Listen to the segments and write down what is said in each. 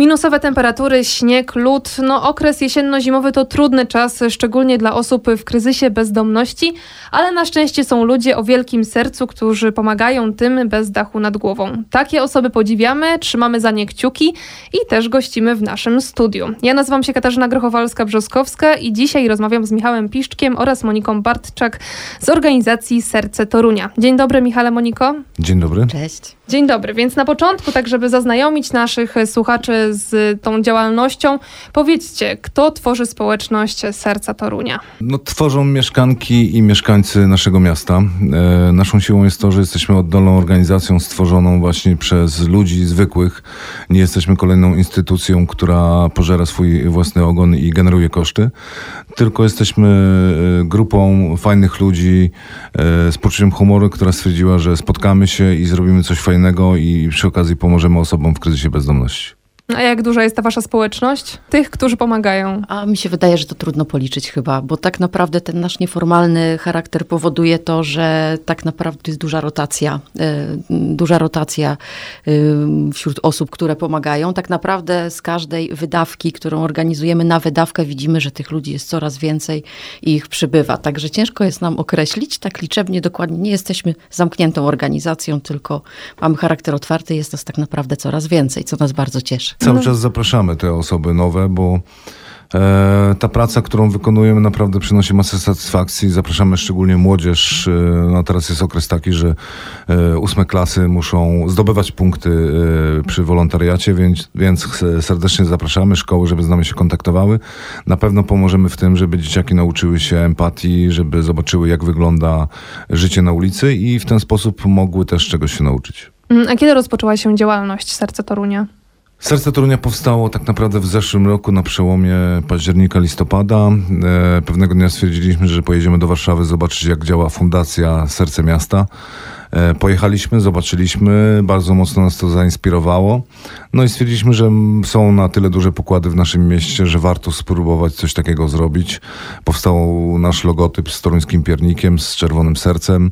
Minusowe temperatury, śnieg, lód. No, okres jesienno-zimowy to trudny czas, szczególnie dla osób w kryzysie bezdomności, ale na szczęście są ludzie o wielkim sercu, którzy pomagają tym bez dachu nad głową. Takie osoby podziwiamy, trzymamy za nie kciuki i też gościmy w naszym studiu. Ja nazywam się Katarzyna Grochowalska-Brzoskowska i dzisiaj rozmawiam z Michałem Piszczkiem oraz Moniką Bartczak z organizacji Serce Torunia. Dzień dobry, Michale, Moniko. Dzień dobry. Cześć. Dzień dobry. Więc na początku, tak żeby zaznajomić naszych słuchaczy z tą działalnością, powiedzcie, kto tworzy społeczność Serca Torunia? No, tworzą mieszkanki i mieszkańcy naszego miasta. E, naszą siłą jest to, że jesteśmy oddolną organizacją stworzoną właśnie przez ludzi zwykłych. Nie jesteśmy kolejną instytucją, która pożera swój własny ogon i generuje koszty, tylko jesteśmy e, grupą fajnych ludzi e, z poczuciem humoru, która stwierdziła, że spotkamy się i zrobimy coś fajnego fajnego i przy okazji pomożemy osobom w kryzysie bezdomności. A jak duża jest ta wasza społeczność? Tych, którzy pomagają? A mi się wydaje, że to trudno policzyć chyba, bo tak naprawdę ten nasz nieformalny charakter powoduje to, że tak naprawdę jest duża rotacja. Yy, duża rotacja yy, wśród osób, które pomagają. Tak naprawdę z każdej wydawki, którą organizujemy na wydawkę, widzimy, że tych ludzi jest coraz więcej i ich przybywa. Także ciężko jest nam określić tak liczebnie dokładnie. Nie jesteśmy zamkniętą organizacją, tylko mamy charakter otwarty, jest nas tak naprawdę coraz więcej, co nas bardzo cieszy. Cały no. czas zapraszamy te osoby nowe, bo e, ta praca, którą wykonujemy, naprawdę przynosi masę satysfakcji. Zapraszamy szczególnie młodzież. E, no teraz jest okres taki, że e, ósme klasy muszą zdobywać punkty przy wolontariacie, więc, więc serdecznie zapraszamy szkoły, żeby z nami się kontaktowały. Na pewno pomożemy w tym, żeby dzieciaki nauczyły się empatii, żeby zobaczyły, jak wygląda życie na ulicy i w ten sposób mogły też czegoś się nauczyć. Mm, a kiedy rozpoczęła się działalność Serce Torunia? Serce Torunia powstało tak naprawdę w zeszłym roku na przełomie października, listopada. E, pewnego dnia stwierdziliśmy, że pojedziemy do Warszawy zobaczyć jak działa Fundacja Serce Miasta. E, pojechaliśmy, zobaczyliśmy, bardzo mocno nas to zainspirowało. No i stwierdziliśmy, że są na tyle duże pokłady w naszym mieście, że warto spróbować coś takiego zrobić. Powstał nasz logotyp z toruńskim piernikiem, z czerwonym sercem.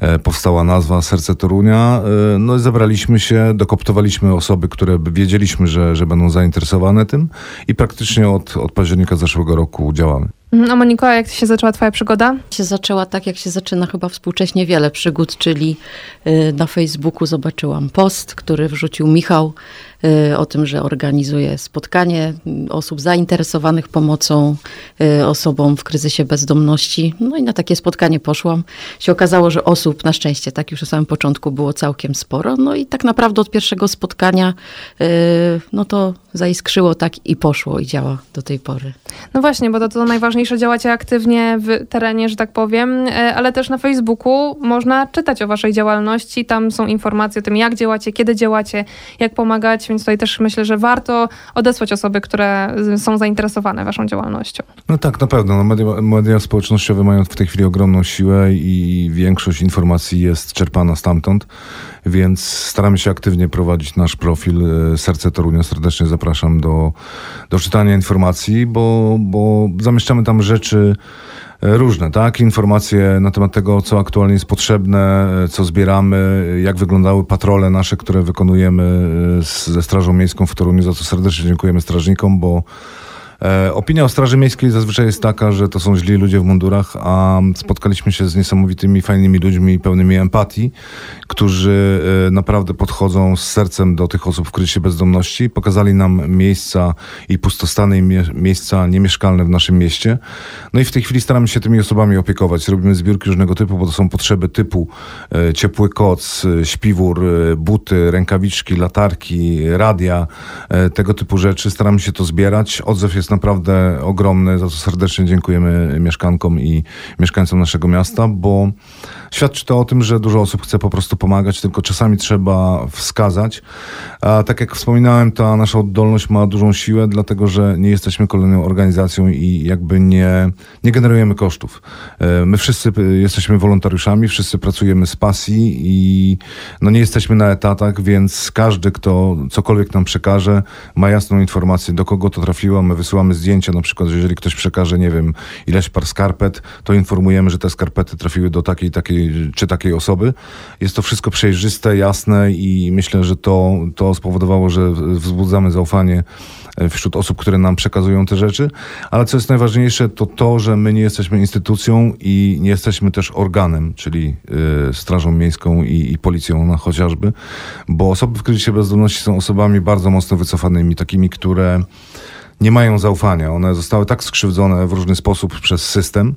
E, powstała nazwa Serce Torunia. E, no i zebraliśmy się, dokoptowaliśmy osoby, które wiedzieliśmy, że, że będą zainteresowane tym i praktycznie od, od października zeszłego roku działamy. Mhm, a Moniko, jak się zaczęła twoja przygoda? Się zaczęła tak, jak się zaczyna chyba współcześnie wiele przygód, czyli y, na Facebooku zobaczyłam post, który wrzucił Michał o tym, że organizuje spotkanie osób zainteresowanych pomocą y, osobom w kryzysie bezdomności. No i na takie spotkanie poszłam. Się okazało, że osób na szczęście, tak już na samym początku było całkiem sporo. No i tak naprawdę od pierwszego spotkania y, no to zaiskrzyło tak i poszło i działa do tej pory. No właśnie, bo to, to najważniejsze, działacie aktywnie w terenie, że tak powiem, ale też na Facebooku można czytać o waszej działalności. Tam są informacje o tym, jak działacie, kiedy działacie, jak pomagać, więc tutaj też myślę, że warto odesłać osoby, które są zainteresowane waszą działalnością. No tak, na pewno. No media, media społecznościowe mają w tej chwili ogromną siłę i większość informacji jest czerpana stamtąd, więc staramy się aktywnie prowadzić nasz profil e, Serce Torunia. Serdecznie zapraszam do, do czytania informacji, bo, bo zamieszczamy tam rzeczy, różne, tak? Informacje na temat tego, co aktualnie jest potrzebne, e, co zbieramy, jak wyglądały patrole nasze, które wykonujemy e, ze Strażą Miejską w Toruniu, za co serdecznie dziękujemy strażnikom, bo E, opinia o Straży Miejskiej zazwyczaj jest taka, że to są źli ludzie w mundurach, a spotkaliśmy się z niesamowitymi, fajnymi ludźmi, pełnymi empatii, którzy e, naprawdę podchodzą z sercem do tych osób w kryzysie bezdomności. Pokazali nam miejsca i pustostany, i miejsca niemieszkalne w naszym mieście. No i w tej chwili staramy się tymi osobami opiekować. Robimy zbiórki różnego typu, bo to są potrzeby typu e, ciepły koc, śpiwór, buty, rękawiczki, latarki, radia, tego typu rzeczy. Staramy się to zbierać. Odzew jest jest naprawdę ogromny, za co serdecznie dziękujemy mieszkankom i mieszkańcom naszego miasta, bo świadczy to o tym, że dużo osób chce po prostu pomagać, tylko czasami trzeba wskazać. A tak jak wspominałem, ta nasza oddolność ma dużą siłę, dlatego że nie jesteśmy kolejną organizacją i jakby nie, nie generujemy kosztów. E, my wszyscy jesteśmy wolontariuszami, wszyscy pracujemy z pasji i no nie jesteśmy na etatach, więc każdy, kto cokolwiek nam przekaże, ma jasną informację, do kogo to trafiło. My wysyłamy zdjęcia, na przykład, że jeżeli ktoś przekaże, nie wiem, ileś par skarpet, to informujemy, że te skarpety trafiły do takiej takiej, czy takiej osoby. Jest to wszystko przejrzyste, jasne i myślę, że to, to spowodowało, że wzbudzamy zaufanie wśród osób, które nam przekazują te rzeczy. Ale co jest najważniejsze, to to, że my nie jesteśmy instytucją i nie jesteśmy też organem, czyli y, Strażą Miejską i, i Policją chociażby, bo osoby w kryzysie bezdomności są osobami bardzo mocno wycofanymi, takimi, które nie mają zaufania. One zostały tak skrzywdzone w różny sposób przez system,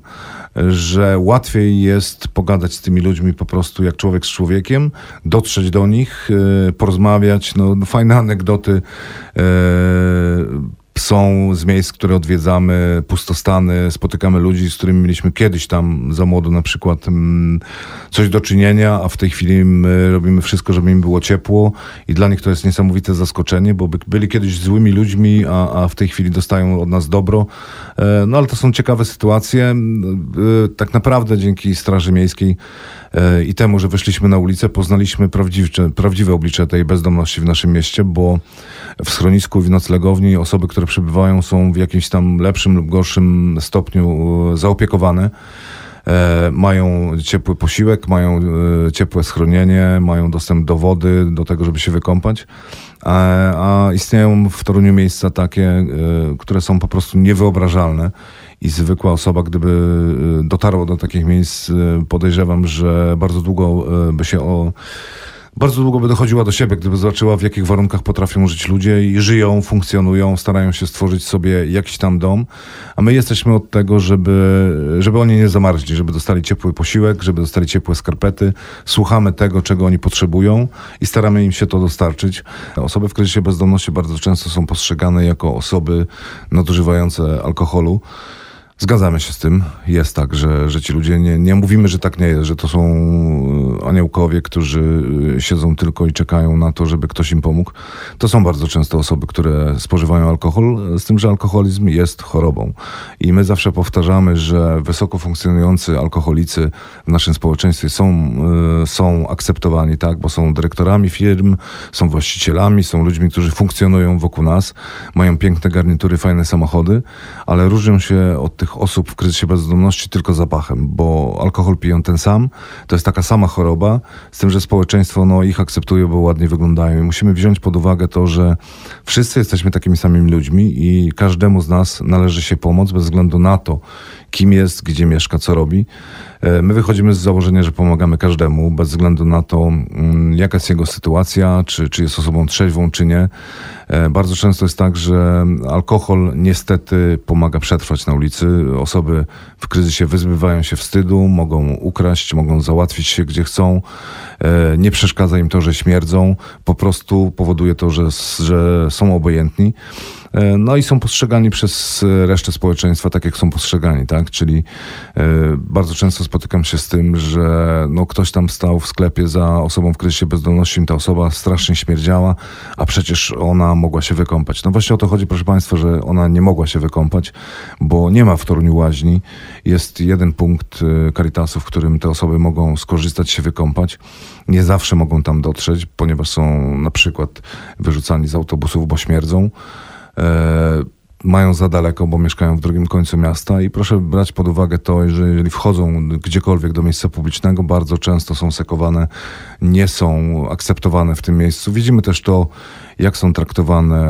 że łatwiej jest pogadać z tymi ludźmi po prostu jak człowiek z człowiekiem, dotrzeć do nich, e, porozmawiać. No, fajne anegdoty e, są z miejsc, które odwiedzamy, pustostany, spotykamy ludzi, z którymi mieliśmy kiedyś tam za młodo na przykład mm, coś do czynienia, a w tej chwili my robimy wszystko, żeby im było ciepło i dla nich to jest niesamowite zaskoczenie, bo byli kiedyś złymi ludźmi, a, a w tej chwili dostają od nas dobro. E, no ale to są ciekawe sytuacje. E, tak naprawdę dzięki Straży Miejskiej i temu, że wyszliśmy na ulicę, poznaliśmy prawdziwe, prawdziwe oblicze tej bezdomności w naszym mieście, bo w schronisku i w noclegowni osoby, które przebywają są w jakimś tam lepszym lub gorszym stopniu zaopiekowane. Mają ciepły posiłek, mają ciepłe schronienie, mają dostęp do wody, do tego, żeby się wykąpać. A, a istnieją w Toruniu miejsca takie, które są po prostu niewyobrażalne i zwykła osoba, gdyby dotarła do takich miejsc, podejrzewam, że bardzo długo by się o bardzo długo by dochodziła do siebie, gdyby zobaczyła, w jakich warunkach potrafią żyć ludzie i żyją, funkcjonują, starają się stworzyć sobie jakiś tam dom. A my jesteśmy od tego, żeby, żeby oni nie zamarzli, żeby dostali ciepły posiłek, żeby dostali ciepłe skarpety. Słuchamy tego, czego oni potrzebują i staramy im się to dostarczyć. Osoby w kryzysie bezdomności bardzo często są postrzegane jako osoby nadużywające alkoholu. Zgadzamy się z tym. Jest tak, że, że ci ludzie nie, nie mówimy, że tak nie jest, że to są e, aniołkowie, którzy e, siedzą tylko i czekają na to, żeby ktoś im pomógł. To są bardzo często osoby, które spożywają alkohol, z tym, że alkoholizm jest chorobą. I my zawsze powtarzamy, że wysoko funkcjonujący alkoholicy w naszym społeczeństwie są, e, są akceptowani, tak, bo są dyrektorami firm, są właścicielami, są ludźmi, którzy funkcjonują wokół nas, mają piękne garnitury, fajne samochody, ale różnią się od tych osób w kryzysie bezdomności tylko zapachem, bo alkohol piją ten sam, to jest taka sama choroba, z tym, że społeczeństwo no, ich akceptuje, bo ładnie wyglądają. I musimy wziąć pod uwagę to, że wszyscy jesteśmy takimi samymi ludźmi i każdemu z nas należy się pomoc bez względu na to, kim jest, gdzie mieszka, co robi. E, my wychodzimy z założenia, że pomagamy każdemu, bez względu na to, mm, jaka jest jego sytuacja, czy, czy jest osobą trzeźwą, czy nie. E, bardzo często jest tak, że alkohol niestety pomaga przetrwać na ulicy. Osoby w kryzysie wyzbywają się wstydu, mogą ukraść, mogą załatwić się gdzie chcą. E, nie przeszkadza im to, że śmierdzą, po prostu powoduje to, że, że są obojętni. E, no i są postrzegani przez resztę społeczeństwa tak, jak są postrzegani, tak? Czyli bardzo często spotykam się z tym, że no, ktoś tam stał w sklepie za osobą w kryzysie bezdomności, ta osoba strasznie śmierdziała, a przecież ona mogła się wykąpać. No właśnie o to chodzi, proszę Państwa, że ona nie mogła się wykąpać, bo nie ma w Toruniu łaźni. Jest jeden punkt e, Caritasu, w którym te osoby mogą skorzystać, się wykąpać. Nie zawsze mogą tam dotrzeć, ponieważ są na przykład wyrzucani z autobusów, bo śmierdzą. E, mają za daleko, bo mieszkają w drugim końcu miasta i proszę brać pod uwagę to, że jeżeli wchodzą gdziekolwiek do miejsca publicznego, bardzo często są sekowane, nie są akceptowane w tym miejscu. Widzimy też to, jak są traktowane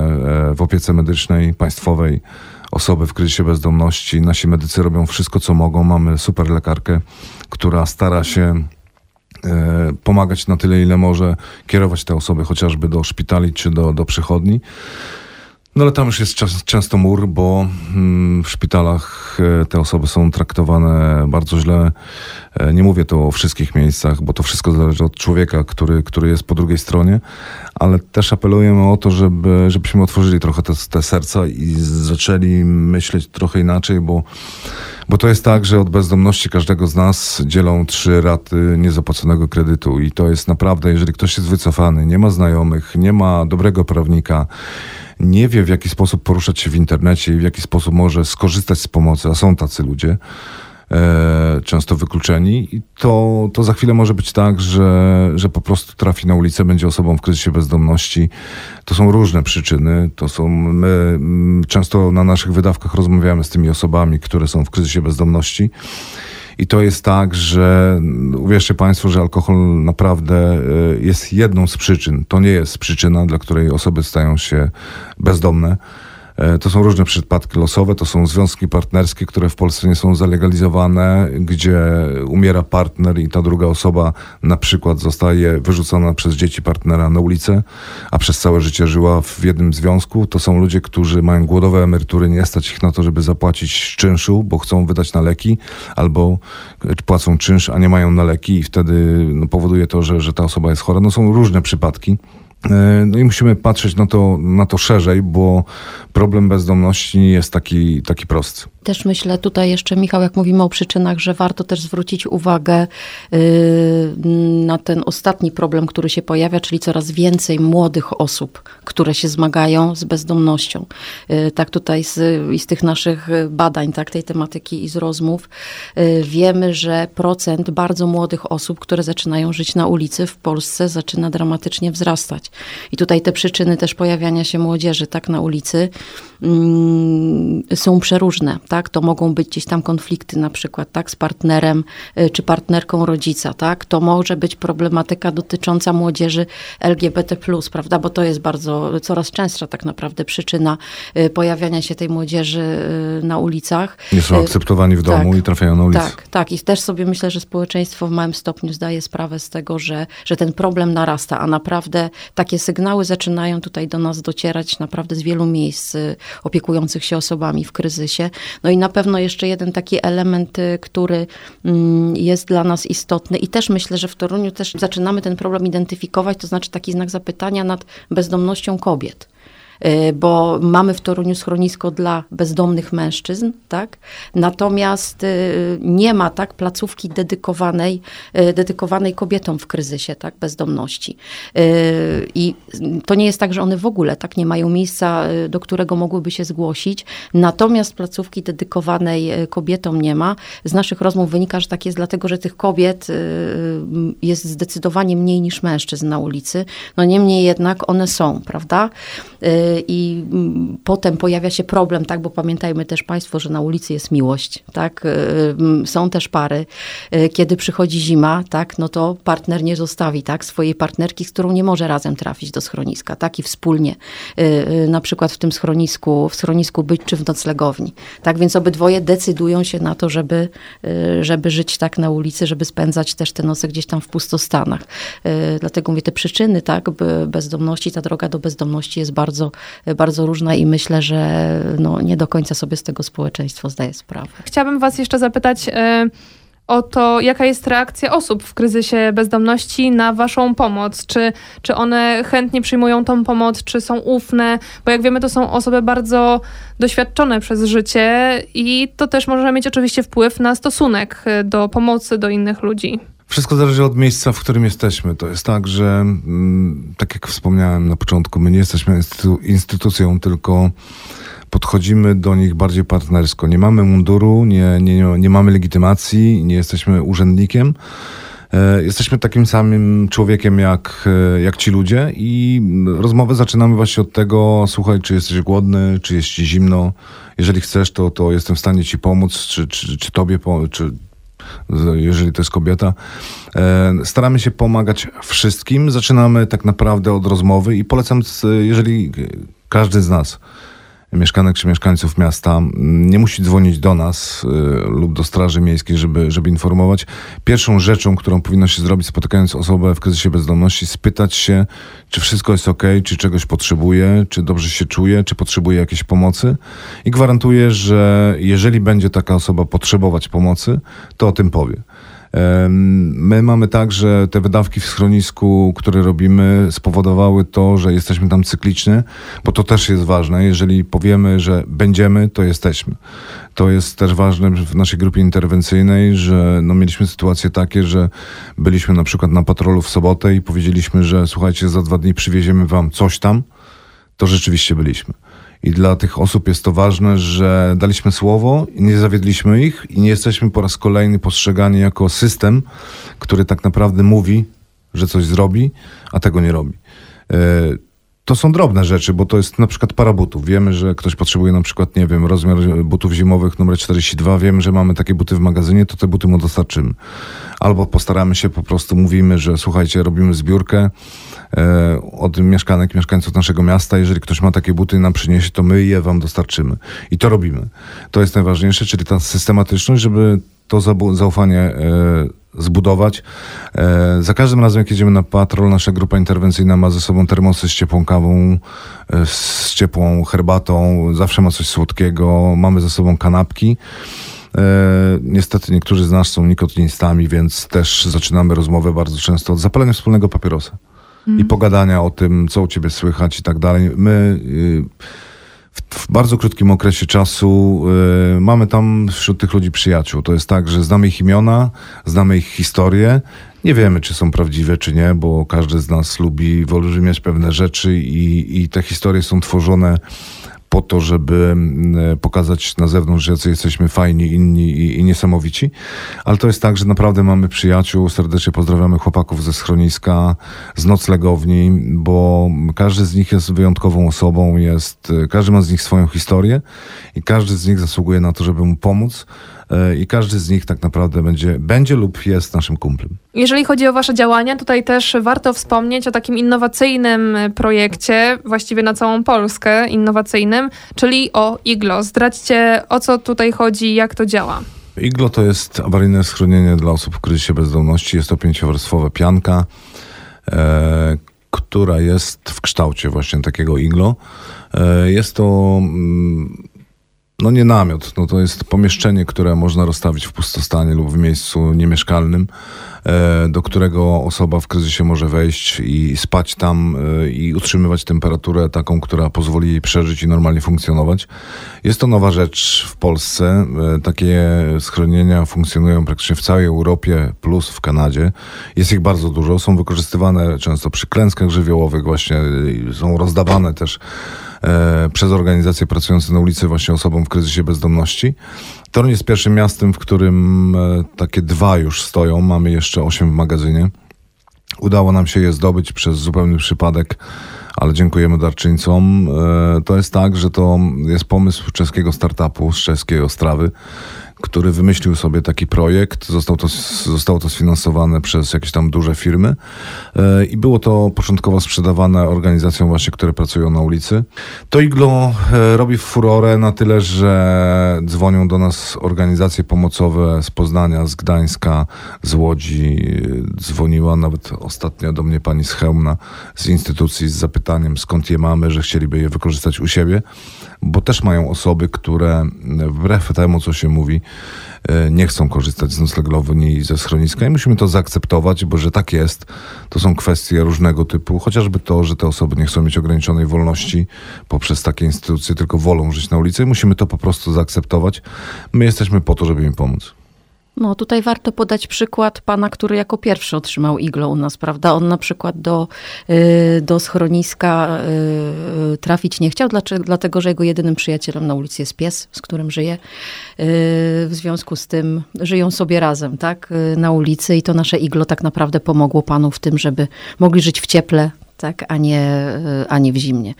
e, w opiece medycznej państwowej osoby w kryzysie bezdomności. Nasi medycy robią wszystko, co mogą. Mamy super lekarkę, która stara się e, pomagać na tyle, ile może, kierować te osoby chociażby do szpitali czy do, do przychodni. No ale tam już jest często mur, bo mm, w szpitalach e, te osoby są traktowane bardzo źle. E, nie mówię to o wszystkich miejscach, bo to wszystko zależy od człowieka, który, który jest po drugiej stronie, ale też apelujemy o to, żeby, żebyśmy otworzyli trochę te, te serca i zaczęli myśleć trochę inaczej, bo, bo to jest tak, że od bezdomności każdego z nas dzielą trzy raty niezapłaconego kredytu i to jest naprawdę, jeżeli ktoś jest wycofany, nie ma znajomych, nie ma dobrego prawnika, nie wie w jaki sposób poruszać się w internecie i w jaki sposób może skorzystać z pomocy, a są tacy ludzie, e, często wykluczeni, i to, to za chwilę może być tak, że, że po prostu trafi na ulicę, będzie osobą w kryzysie bezdomności. To są różne przyczyny. To są, my często na naszych wydawkach rozmawiamy z tymi osobami, które są w kryzysie bezdomności. I to jest tak, że mm, uwierzcie Państwo, że alkohol naprawdę y, jest jedną z przyczyn. To nie jest przyczyna, dla której osoby stają się bezdomne. E, to są różne przypadki losowe, to są związki partnerskie, które w Polsce nie są zalegalizowane, gdzie umiera partner i ta druga osoba na przykład zostaje wyrzucona przez dzieci partnera na ulicę, a przez całe życie żyła w jednym związku. To są ludzie, którzy mają głodowe emerytury, nie stać ich na to, żeby zapłacić czynszu, bo chcą wydać na leki, albo płacą czynsz, a nie mają na leki i wtedy no, powoduje to, że, że ta osoba jest chora. No są różne przypadki. E, no i musimy patrzeć na to, na to szerzej, bo problem bezdomności nie jest taki, taki prosty. Też myślę tutaj jeszcze, Michał, jak mówimy o przyczynach, że warto też zwrócić uwagę yy, na ten ostatni problem, który się pojawia, czyli coraz więcej młodych osób, które się zmagają z bezdomnością. Yy, tak tutaj z, z tych naszych badań, tak, tej tematyki i z rozmów, yy, wiemy, że procent bardzo młodych osób, które zaczynają żyć na ulicy w Polsce zaczyna dramatycznie wzrastać. I tutaj te przyczyny też pojawiania się młodzieży tak na ulicy mm, są przeróżne tak? To mogą być gdzieś tam konflikty na przykład, tak? Z partnerem y, czy partnerką rodzica, tak? To może być problematyka dotycząca młodzieży LGBT+, prawda? Bo to jest bardzo, coraz częstsza tak naprawdę przyczyna y, pojawiania się tej młodzieży y, na ulicach. Nie są akceptowani w domu tak, i trafiają na ulicę. Tak, tak. I też sobie myślę, że społeczeństwo w małym stopniu zdaje sprawę z tego, że, że ten problem narasta, a naprawdę takie sygnały zaczynają tutaj do nas docierać naprawdę z wielu miejsc opiekujących się osobami w kryzysie. No i na pewno jeszcze jeden taki element, y, który mm, jest dla nas istotny i też myślę, że w Toruniu też zaczynamy ten problem identyfikować, to znaczy taki znak zapytania nad bezdomnością kobiet. Y, bo mamy w Toruniu schronisko dla bezdomnych mężczyzn, tak? Natomiast y, nie ma tak placówki dedykowanej, y, dedykowanej kobietom w kryzysie, tak? Bezdomności. I to nie jest tak, że one w ogóle tak nie mają miejsca, do którego mogłyby się zgłosić. Natomiast placówki dedykowanej kobietom nie ma. Z naszych rozmów wynika, że tak jest dlatego, że tych kobiet jest zdecydowanie mniej niż mężczyzn na ulicy. No niemniej jednak one są, prawda? I potem pojawia się problem, tak, bo pamiętajmy też Państwo, że na ulicy jest miłość, tak, mm, są też pary, y, kiedy przychodzi zima, tak, no to partner nie zostawi, tak, swojej partnerki, z którą nie może razem trafić do schroniska, tak, i wspólnie, y, na przykład w tym schronisku, w schronisku być, czy w noclegowni, tak, więc obydwoje decydują się na to, żeby, żeby żyć tak na ulicy, żeby spędzać też te noce gdzieś tam w pustostanach. Dlatego mówię, te przyczyny, tak, bezdomności, ta droga do bezdomności jest bardzo, bardzo różna i myślę, że no, nie do końca sobie z tego społeczeństwo zdaje sprawę. Chciałabym Was jeszcze zapytać e, o to, jaka jest reakcja osób w kryzysie bezdomności na Waszą pomoc. Czy, czy one chętnie przyjmują tą pomoc, czy są ufne? Bo jak wiemy, to są osoby bardzo doświadczone przez życie i to też może mieć oczywiście wpływ na stosunek do pomocy do innych ludzi. Wszystko zależy od miejsca, w którym jesteśmy. To jest tak, że mm, tak jak wspomniałem na początku, my nie jesteśmy instytu instytucją, tylko podchodzimy do nich bardziej partnersko. Nie mamy munduru, nie, nie, nie mamy legitymacji, nie jesteśmy urzędnikiem. E, jesteśmy takim samym człowiekiem jak, e, jak ci ludzie i rozmowę zaczynamy właśnie od tego, słuchaj, czy jesteś głodny, czy jest ci zimno. Jeżeli chcesz, to, to jestem w stanie ci pomóc, czy, czy, czy tobie, czy jeżeli to jest kobieta. E, staramy się pomagać wszystkim. Zaczynamy tak naprawdę od rozmowy i polecam, jeżeli każdy z nas mieszkanek czy mieszkańców miasta nie musi dzwonić do nas y, lub do Straży Miejskiej, żeby, żeby informować. Pierwszą rzeczą, którą powinno się zrobić, spotykając osobę w kryzysie bezdomności, spytać się, czy wszystko jest ok, czy czegoś potrzebuje, czy dobrze się czuje, czy potrzebuje jakiejś pomocy. I gwarantuję, że jeżeli będzie taka osoba potrzebować pomocy, to o tym powie. My mamy tak, że te wydawki w schronisku, które robimy, spowodowały to, że jesteśmy tam cyklicznie, bo to też jest ważne. Jeżeli powiemy, że będziemy, to jesteśmy. To jest też ważne w naszej grupie interwencyjnej, że no, mieliśmy sytuacje takie, że byliśmy na przykład na patrolu w sobotę i powiedzieliśmy, że słuchajcie, za dwa dni przywieziemy wam coś tam. To rzeczywiście byliśmy. I dla tych osób jest to ważne, że daliśmy słowo, nie zawiedliśmy ich i nie jesteśmy po raz kolejny postrzegani jako system, który tak naprawdę mówi, że coś zrobi, a tego nie robi. To są drobne rzeczy, bo to jest na przykład para butów. Wiemy, że ktoś potrzebuje na przykład, nie wiem, rozmiar butów zimowych numer 42. Wiemy, że mamy takie buty w magazynie, to te buty mu dostarczymy. Albo postaramy się, po prostu mówimy, że słuchajcie, robimy zbiórkę e, od mieszkanek, mieszkańców naszego miasta. Jeżeli ktoś ma takie buty i nam przyniesie, to my je wam dostarczymy. I to robimy. To jest najważniejsze, czyli ta systematyczność, żeby to zaufanie e, zbudować. E, za każdym razem, jak jedziemy na patrol, nasza grupa interwencyjna ma ze sobą termosy z ciepłą kawą, e, z ciepłą herbatą, zawsze ma coś słodkiego, mamy ze sobą kanapki. E, niestety niektórzy z nas są nikotinistami, więc też zaczynamy rozmowę bardzo często od zapalenia wspólnego papierosa mm. i pogadania o tym, co u ciebie słychać i tak dalej. My... W bardzo krótkim okresie czasu y, mamy tam wśród tych ludzi przyjaciół. To jest tak, że znamy ich imiona, znamy ich historię. Nie wiemy, czy są prawdziwe, czy nie, bo każdy z nas lubi wyolbrzymiać pewne rzeczy i, i te historie są tworzone po to, żeby mm, pokazać na zewnątrz, że jesteśmy fajni, inni i, i, niesamowici. Ale to jest tak, że naprawdę mamy przyjaciół. Serdecznie pozdrawiamy chłopaków ze schroniska, z noclegowni, bo każdy z nich jest wyjątkową osobą, jest, każdy ma z nich swoją historię i każdy z nich zasługuje na to, żeby mu pomóc. E, i każdy z nich tak naprawdę będzie, będzie lub jest naszym kumplem. Jeżeli chodzi o Wasze działania, tutaj też warto wspomnieć o takim innowacyjnym projekcie, właściwie na całą Polskę innowacyjnym, czyli o IGLO. Zdradźcie, o co tutaj chodzi, jak to działa. IGLO to jest awaryjne schronienie dla osób w kryzysie bezdomności. Jest to pięciowarstwowa pianka, e, która jest w kształcie właśnie takiego iglo. E, jest to mm, no nie namiot, no to jest pomieszczenie, które można rozstawić w pustostanie lub w miejscu niemieszkalnym, e, do którego osoba w kryzysie może wejść i spać tam e, i utrzymywać temperaturę taką, która pozwoli jej przeżyć i normalnie funkcjonować. Jest to nowa rzecz w Polsce. E, takie schronienia funkcjonują praktycznie w całej Europie plus w Kanadzie. Jest ich bardzo dużo. Są wykorzystywane często przy klęskach żywiołowych właśnie. Są rozdawane też przez organizacje pracujące na ulicy właśnie osobom w kryzysie bezdomności. Toruń jest pierwszym miastem, w którym e, takie dwa już stoją. Mamy jeszcze osiem w magazynie. Udało nam się je zdobyć przez zupełny przypadek, ale dziękujemy darczyńcom. E, to jest tak, że to jest pomysł czeskiego startupu z czeskiej Ostrawy który wymyślił sobie taki projekt. Został to, zostało to sfinansowane przez jakieś tam duże firmy e, i było to początkowo sprzedawane organizacjom właśnie, które pracują na ulicy. To iglo e, robi furorę na tyle, że dzwonią do nas organizacje pomocowe z Poznania, z Gdańska, z Łodzi. Dzwoniła nawet ostatnio do mnie pani z Chełmna z instytucji z zapytaniem skąd je mamy, że chcieliby je wykorzystać u siebie bo też mają osoby, które wbrew temu, co się mówi, e, nie chcą korzystać z noclegowni i ze schroniska i musimy to zaakceptować, bo że tak jest, to są kwestie różnego typu, chociażby to, że te osoby nie chcą mieć ograniczonej wolności poprzez takie instytucje, tylko wolą żyć na ulicy i musimy to po prostu zaakceptować. My jesteśmy po to, żeby im pomóc. No tutaj warto podać przykład pana, który jako pierwszy otrzymał iglo u nas, prawda? On na przykład do, y, do schroniska y, trafić nie chciał, dlatego że jego jedynym przyjacielem na ulicy jest pies, z którym żyje. Y, w związku z tym żyją sobie razem, tak? Na ulicy i to nasze iglo tak naprawdę pomogło panu w tym, żeby mogli żyć w cieple, tak, a nie, a nie w zimnie.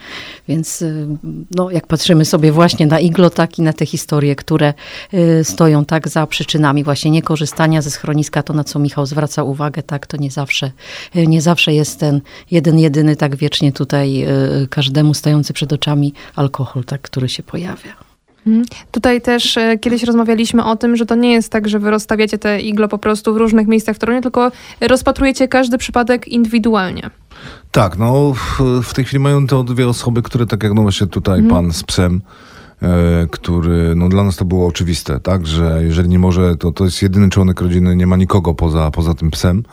Więc no, jak patrzymy sobie właśnie na iglo, tak i na te historie, które y, stoją tak za przyczynami właśnie niekorzystania ze schroniska, to na co Michał zwraca uwagę, tak, to nie zawsze, nie zawsze jest ten jeden, jedyny tak wiecznie tutaj każdemu stający przed oczami alkohol, tak, który się pojawia. Mhm. Tutaj też e, kiedyś rozmawialiśmy o tym, że to nie jest tak, że wy rozstawiacie te iglo po prostu w różnych miejscach w Toruniu, tylko rozpatrujecie każdy przypadek indywidualnie. Tak, no w, w tej chwili mają to dwie osoby, które tak jak no właśnie tutaj mhm. pan z psem, e, który, no dla nas to było oczywiste, tak, że jeżeli nie może, to to jest jedyny członek rodziny, nie ma nikogo poza, poza tym psem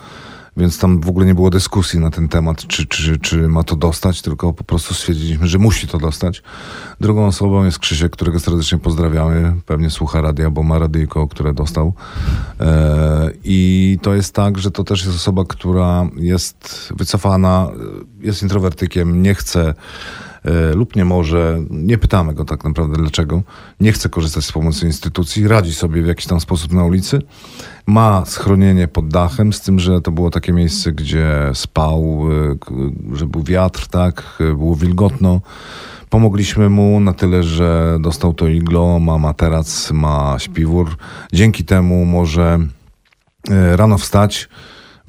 więc tam w ogóle nie było dyskusji na ten temat, czy, czy, czy ma to dostać, tylko po prostu stwierdziliśmy, że musi to dostać. Drugą osobą jest Krzysiek, którego serdecznie pozdrawiamy. Pewnie słucha radia, bo ma radyjko, które dostał. E, I to jest tak, że to też jest osoba, która jest wycofana, jest introwertykiem, nie chce lub nie może. Nie pytamy go tak naprawdę dlaczego. Nie chce korzystać z pomocy instytucji, radzi sobie w jakiś tam sposób na ulicy. Ma schronienie pod dachem, z tym, że to było takie miejsce, gdzie spał, e, że był wiatr, tak, e, było wilgotno. Pomogliśmy mu na tyle, że dostał to iglo, ma materac, ma śpiwór. Dzięki temu może rano wstać,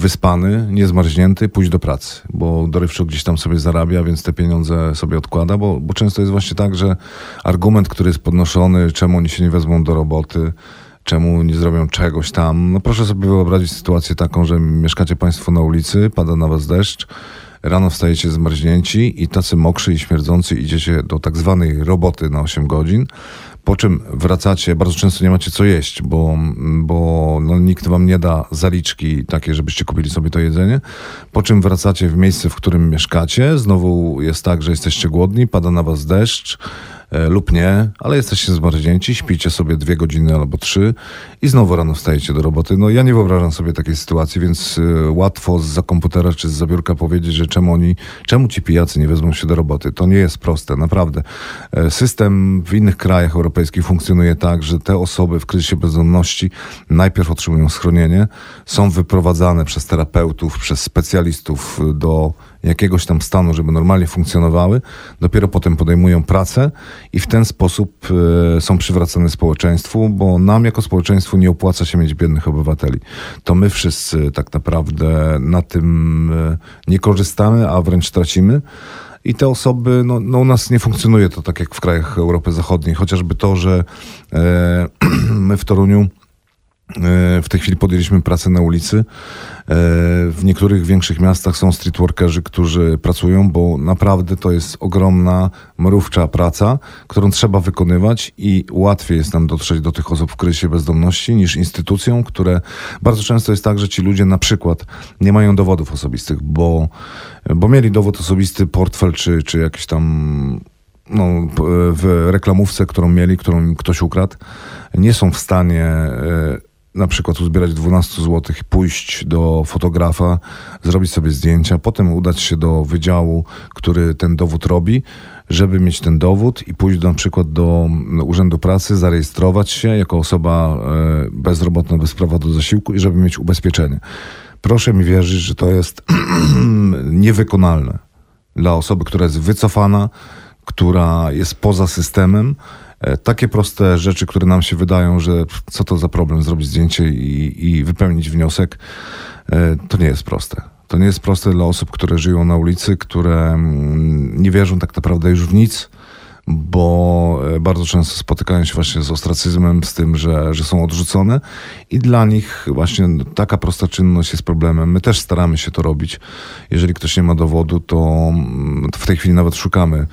wyspany, niezmarznięty, pójść do pracy, bo dorywczo gdzieś tam sobie zarabia, więc te pieniądze sobie odkłada, bo, bo często jest właśnie tak, że argument, który jest podnoszony, czemu oni się nie wezmą do roboty, czemu nie zrobią czegoś tam. No proszę sobie wyobrazić sytuację taką, że mieszkacie Państwo na ulicy, pada na Was deszcz, rano wstajecie zmarznięci i tacy mokrzy i śmierdzący idziecie do tak zwanej roboty na 8 godzin, po czym wracacie, bardzo często nie macie co jeść, bo, bo no, nikt wam nie da zaliczki takie, żebyście kupili sobie to jedzenie, po czym wracacie w miejsce, w którym mieszkacie, znowu jest tak, że jesteście głodni, pada na was deszcz, lub nie, ale jesteście zmarznięci, śpicie sobie dwie godziny albo trzy i znowu rano wstajecie do roboty. No ja nie wyobrażam sobie takiej sytuacji, więc e, łatwo z komputera czy z zabiórka powiedzieć, że czemu oni, czemu ci pijacy nie wezmą się do roboty. To nie jest proste, naprawdę. E, system w innych krajach europejskich funkcjonuje tak, że te osoby w kryzysie bezdomności najpierw otrzymują schronienie, są wyprowadzane przez terapeutów, przez specjalistów do jakiegoś tam stanu, żeby normalnie funkcjonowały, dopiero potem podejmują pracę i w ten sposób e, są przywracane społeczeństwu, bo nam jako społeczeństwu nie opłaca się mieć biednych obywateli. To my wszyscy tak naprawdę na tym e, nie korzystamy, a wręcz tracimy. I te osoby, no, no u nas nie funkcjonuje to tak jak w krajach Europy Zachodniej, chociażby to, że e, my w Toruniu w tej chwili podjęliśmy pracę na ulicy. E, w niektórych większych miastach są streetworkerzy, którzy pracują, bo naprawdę to jest ogromna, mrówcza praca, którą trzeba wykonywać i łatwiej jest nam dotrzeć do tych osób w kryzysie bezdomności niż instytucjom, które bardzo często jest tak, że ci ludzie na przykład nie mają dowodów osobistych, bo, bo mieli dowód osobisty, portfel czy, czy jakiś tam no, w reklamówce, którą mieli, którą ktoś ukradł, nie są w stanie e, na przykład uzbierać 12 zł, pójść do fotografa, zrobić sobie zdjęcia, potem udać się do wydziału, który ten dowód robi, żeby mieć ten dowód i pójść na przykład do Urzędu Pracy, zarejestrować się jako osoba e, bezrobotna bez prawa do zasiłku i żeby mieć ubezpieczenie. Proszę mi wierzyć, że to jest niewykonalne dla osoby, która jest wycofana, która jest poza systemem, takie proste rzeczy, które nam się wydają, że co to za problem zrobić zdjęcie i, i wypełnić wniosek, e, to nie jest proste. To nie jest proste dla osób, które żyją na ulicy, które mm, nie wierzą tak naprawdę już w nic, bo e, bardzo często spotykają się właśnie z ostracyzmem, z tym, że, że są odrzucone i dla nich właśnie taka prosta czynność jest problemem. My też staramy się to robić. Jeżeli ktoś nie ma dowodu, to mm, w tej chwili nawet szukamy E,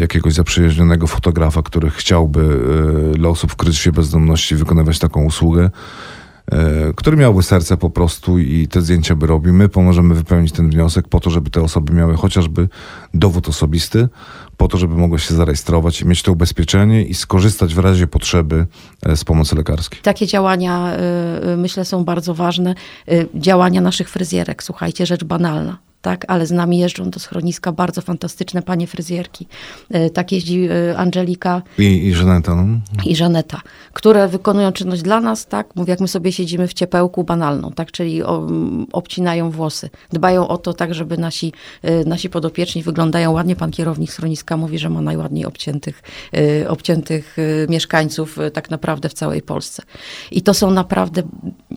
jakiegoś zaprzyjaźnionego fotografa, który chciałby e, dla osób w kryzysie bezdomności wykonywać taką usługę, e, który miałby serce po prostu i te zdjęcia by robił. My pomożemy wypełnić ten wniosek po to, żeby te osoby miały chociażby dowód osobisty, po to, żeby mogły się zarejestrować i mieć to ubezpieczenie i skorzystać w razie potrzeby z pomocy lekarskiej. Takie działania myślę są bardzo ważne. Działania naszych fryzjerek, słuchajcie, rzecz banalna tak, ale z nami jeżdżą do schroniska bardzo fantastyczne panie fryzjerki. E, tak jeździ e, Angelika. I, i Żaneta. No. I Żaneta, które wykonują czynność dla nas, tak, mówię, jak my sobie siedzimy w ciepełku banalną, tak, czyli obcinają włosy. Dbają o to tak, żeby nasi, e, nasi podopieczni wyglądają ładnie. Pan kierownik schroniska mówi, że ma najładniej obciętych, obciętych mieszkańców tak naprawdę w całej Polsce. I to są naprawdę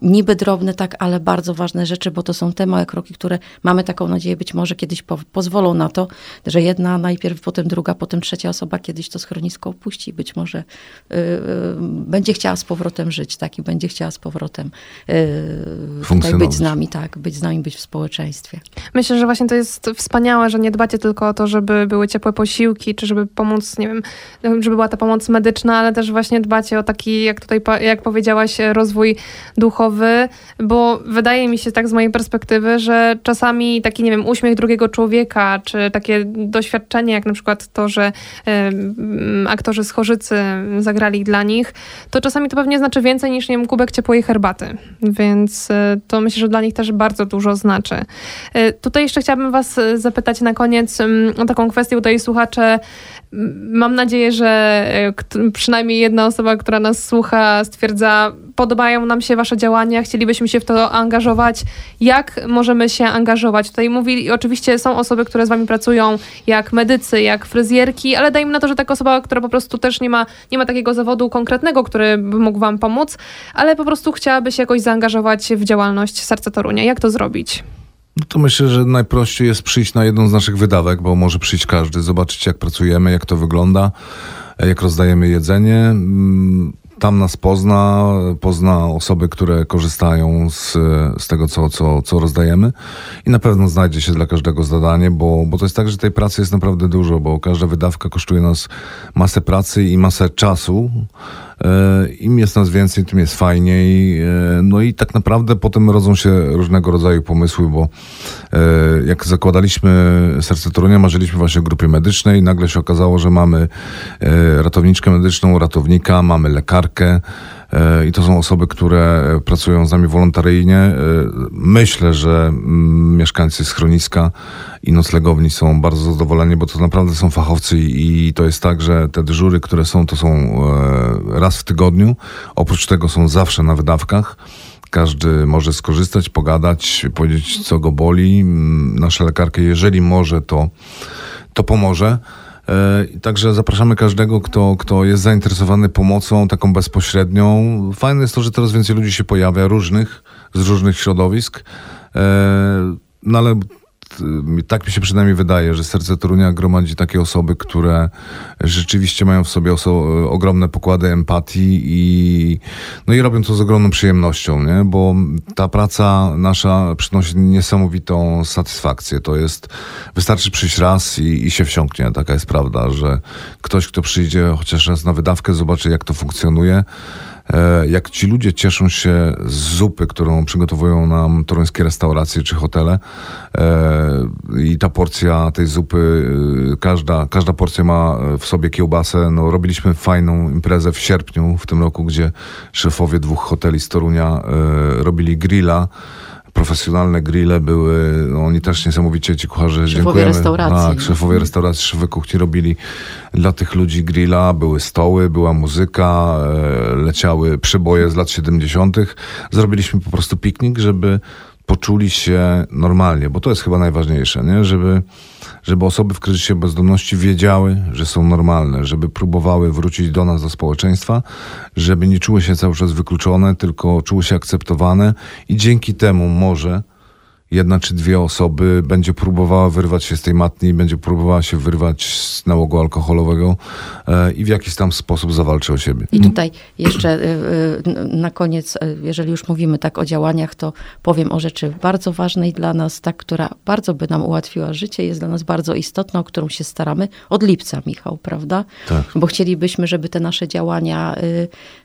niby drobne, tak, ale bardzo ważne rzeczy, bo to są te małe kroki, które mamy taką nadzieję, być może kiedyś po, pozwolą na to, że jedna najpierw, potem druga, potem trzecia osoba kiedyś to schronisko opuści. Być może y, y, będzie chciała z powrotem żyć, tak, i będzie chciała z powrotem y, być z nami, tak, być z nami, być w społeczeństwie. Myślę, że właśnie to jest wspaniałe, że nie dbacie tylko o to, żeby były ciepłe posiłki, czy żeby pomóc, nie wiem, żeby była ta pomoc medyczna, ale też właśnie dbacie o taki, jak tutaj, jak powiedziałaś, rozwój duchowy, bo wydaje mi się tak z mojej perspektywy, że czasami taki nie wiem, uśmiech drugiego człowieka, czy takie doświadczenie, jak na przykład to, że aktorzy z Chorzycy zagrali dla nich, to czasami to pewnie znaczy więcej niż, nie wiem, kubek ciepłej herbaty. Więc e, to myślę, że dla nich też bardzo dużo znaczy. E, tutaj jeszcze chciałabym was zapytać na koniec o taką kwestię, tutaj słuchacze Mam nadzieję, że e, przynajmniej jedna osoba, która nas słucha, stwierdza, podobają nam się Wasze działania, chcielibyśmy się w to angażować. Jak możemy się angażować? Tutaj mówi, oczywiście są osoby, które z Wami pracują, jak medycy, jak fryzjerki, ale dajmy na to, że taka osoba, która po prostu też nie ma, nie ma takiego zawodu konkretnego, który by mógł Wam pomóc, ale po prostu chciałaby się jakoś zaangażować w działalność Serca Torunia. Jak to zrobić? No to myślę, że najprościej jest przyjść na jedną z naszych wydawek, bo może przyjść każdy, zobaczyć jak pracujemy, jak to wygląda, jak rozdajemy jedzenie. Mm, tam nas pozna, pozna osoby, które korzystają z, z tego, co, co, co rozdajemy i na pewno znajdzie się dla każdego zadanie, bo, bo to jest tak, że tej pracy jest naprawdę dużo, bo każda wydawka kosztuje nas masę pracy i masę czasu. E, Im jest nas więcej, tym jest fajniej. E, no i tak naprawdę potem rodzą się różnego rodzaju pomysły, bo e, jak zakładaliśmy Serce Torunia, marzyliśmy właśnie o grupie medycznej. Nagle się okazało, że mamy ratowniczkę medyczną, ratownika, mamy lekarkę. I to są osoby, które pracują z nami wolontaryjnie. Myślę, że mm, mieszkańcy schroniska i noclegowni są bardzo zadowoleni, bo to naprawdę są fachowcy i to jest tak, że te dyżury, które są, to są e, raz w tygodniu. Oprócz tego są zawsze na wydawkach. Każdy może skorzystać, pogadać, powiedzieć, co go boli. Mm, nasza lekarka, jeżeli może, to, to pomoże. E, także zapraszamy każdego, kto, kto jest zainteresowany pomocą taką bezpośrednią. Fajne jest to, że coraz więcej ludzi się pojawia, różnych, z różnych środowisk. E, no ale Tak mi się przynajmniej wydaje, że serce Torunia gromadzi takie osoby, które rzeczywiście mają w sobie ogromne pokłady empatii i, no i robią to z ogromną przyjemnością, nie? bo ta praca nasza przynosi niesamowitą satysfakcję. To jest, wystarczy przyjść raz i, i się wsiąknie. Taka jest prawda, że ktoś, kto przyjdzie chociaż raz na wydawkę, zobaczy jak to funkcjonuje, jak ci ludzie cieszą się z zupy, którą przygotowują nam toruńskie restauracje czy hotele e, i ta porcja tej zupy, e, każda, każda porcja ma w sobie kiełbasę. No, robiliśmy fajną imprezę w sierpniu w tym roku, gdzie szefowie dwóch hoteli z Torunia robili grilla profesjonalne grille były, no, oni też niesamowicie ci kucharze, szefowie dziękujemy. restauracji. Tak, szefowie restauracji, szefowie kuchni robili dla tych ludzi grilla, były stoły, była muzyka, e, leciały przyboje z lat 70. Zrobiliśmy po prostu piknik, żeby poczuli się normalnie, bo to jest chyba najważniejsze, nie? Żeby, żeby osoby w kryzysie bezdomności wiedziały, że są normalne, żeby próbowały wrócić do nas, do społeczeństwa, żeby nie czuły się cały czas wykluczone, tylko czuły się akceptowane i dzięki temu może jedna czy dwie osoby będzie próbowała wyrwać się z tej matni, będzie próbowała się wyrwać z nałogu alkoholowego e, i w jakiś tam sposób zawalczy o siebie. I tutaj jeszcze e, e, na koniec, jeżeli już mówimy tak o działaniach, to powiem o rzeczy bardzo ważnej dla nas, tak, która bardzo by nam ułatwiła życie, jest dla nas bardzo istotna, o którą się staramy od lipca, Michał, prawda? Tak. Bo chcielibyśmy, żeby te nasze działania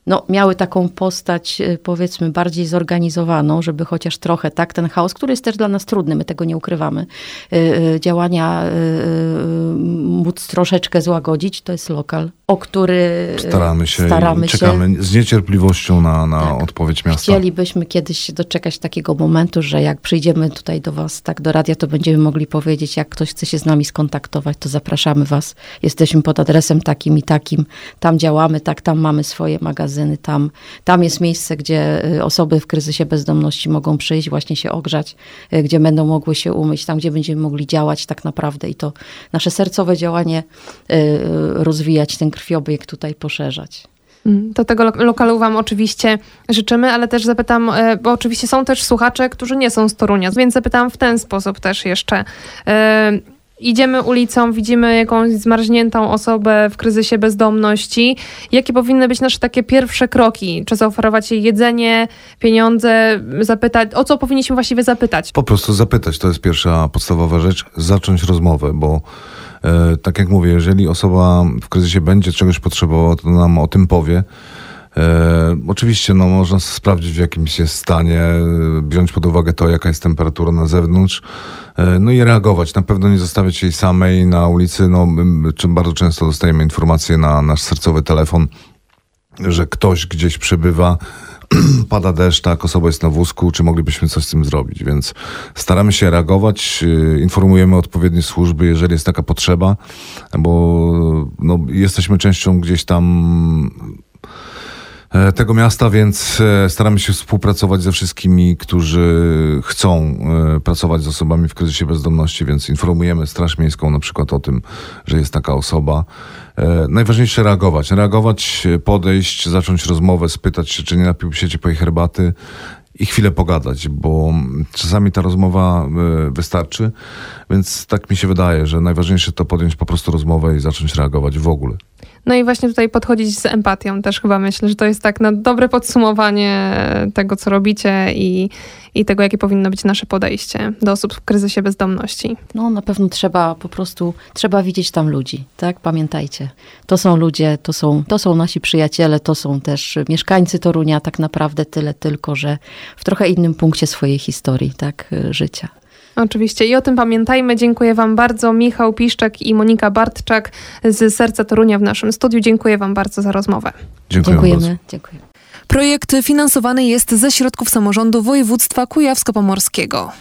no, miały taką postać, powiedzmy, bardziej zorganizowaną, żeby chociaż trochę tak ten chaos, który jest też dla nas trudny, my tego nie ukrywamy. Y, y, działania y, móc troszeczkę złagodzić, to jest lokal, o który staramy się, staramy czekamy się. z niecierpliwością na, na tak. odpowiedź miasta. Chcielibyśmy kiedyś doczekać takiego momentu, że jak przyjdziemy tutaj do was, tak do radia, to będziemy mogli powiedzieć, jak ktoś chce się z nami skontaktować, to zapraszamy was. Jesteśmy pod adresem takim i takim. Tam działamy, tak, tam mamy swoje magazyny, tam, tam jest miejsce, gdzie osoby w kryzysie bezdomności mogą przyjść, właśnie się ogrzać, gdzie będą mogły się umyć, tam gdzie będziemy mogli działać tak naprawdę i to nasze sercowe działanie y, rozwijać, ten krwiobieg tutaj poszerzać. Mm, to tego lokalu Wam oczywiście życzymy, ale też zapytam, e, bo oczywiście są też słuchacze, którzy nie są z Torunia, więc zapytam w ten sposób też jeszcze. Idziemy ulicą, widzimy jakąś zmarzniętą osobę w kryzysie bezdomności. Jakie powinny być nasze takie pierwsze kroki? Czy zaoferować jej jedzenie, pieniądze, zapytać, o co powinniśmy właściwie zapytać? Po prostu zapytać, to jest pierwsza podstawowa rzecz, zacząć rozmowę, bo e, tak jak mówię, jeżeli osoba w kryzysie będzie czegoś potrzebowała, to nam o tym powie. E, oczywiście no, można sprawdzić w jakimś jest stanie, e, wziąć pod uwagę to, jaka jest temperatura na zewnątrz, e, no i reagować. Na pewno nie zostawiać jej samej na ulicy. No, czym bardzo często dostajemy informacje na nasz sercowy telefon, że ktoś gdzieś przebywa, pada deszcz, tak, osoba jest na wózku, czy moglibyśmy coś z tym zrobić, więc staramy się reagować, y, informujemy odpowiednie służby, jeżeli jest taka potrzeba, bo no, jesteśmy częścią gdzieś tam e, tego miasta, więc e, staramy się współpracować ze wszystkimi, którzy chcą e, pracować z osobami w kryzysie bezdomności, więc informujemy Straż Miejską na przykład o tym, że jest taka osoba. Najważniejsze reagować. Reagować, podejść, zacząć rozmowę, spytać się, czy nie napiłby się ciepłej herbaty i chwilę pogadać, bo czasami ta rozmowa wystarczy, więc tak mi się wydaje, że najważniejsze to podjąć po prostu rozmowę i zacząć reagować w ogóle. No i właśnie tutaj podchodzić z empatią też chyba myślę, że to jest tak na dobre podsumowanie tego, co robicie i, i tego, jakie powinno być nasze podejście do osób w kryzysie bezdomności. No na pewno trzeba po prostu, trzeba widzieć tam ludzi, tak? Pamiętajcie. To są ludzie, to są, to są nasi przyjaciele, to są też mieszkańcy Torunia, tak naprawdę tyle tylko, że w trochę innym punkcie swojej historii, tak? Życia. Oczywiście i o tym pamiętajmy. Dziękuję Wam bardzo. Michał Piszczak i Monika Bartczak z Serca Torunia w naszym studiu. Dziękuję Wam bardzo za rozmowę. Dziękuję Dziękujemy. Bardzo. Dziękujemy. Projekt finansowany jest ze środków samorządu województwa kujawsko-pomorskiego.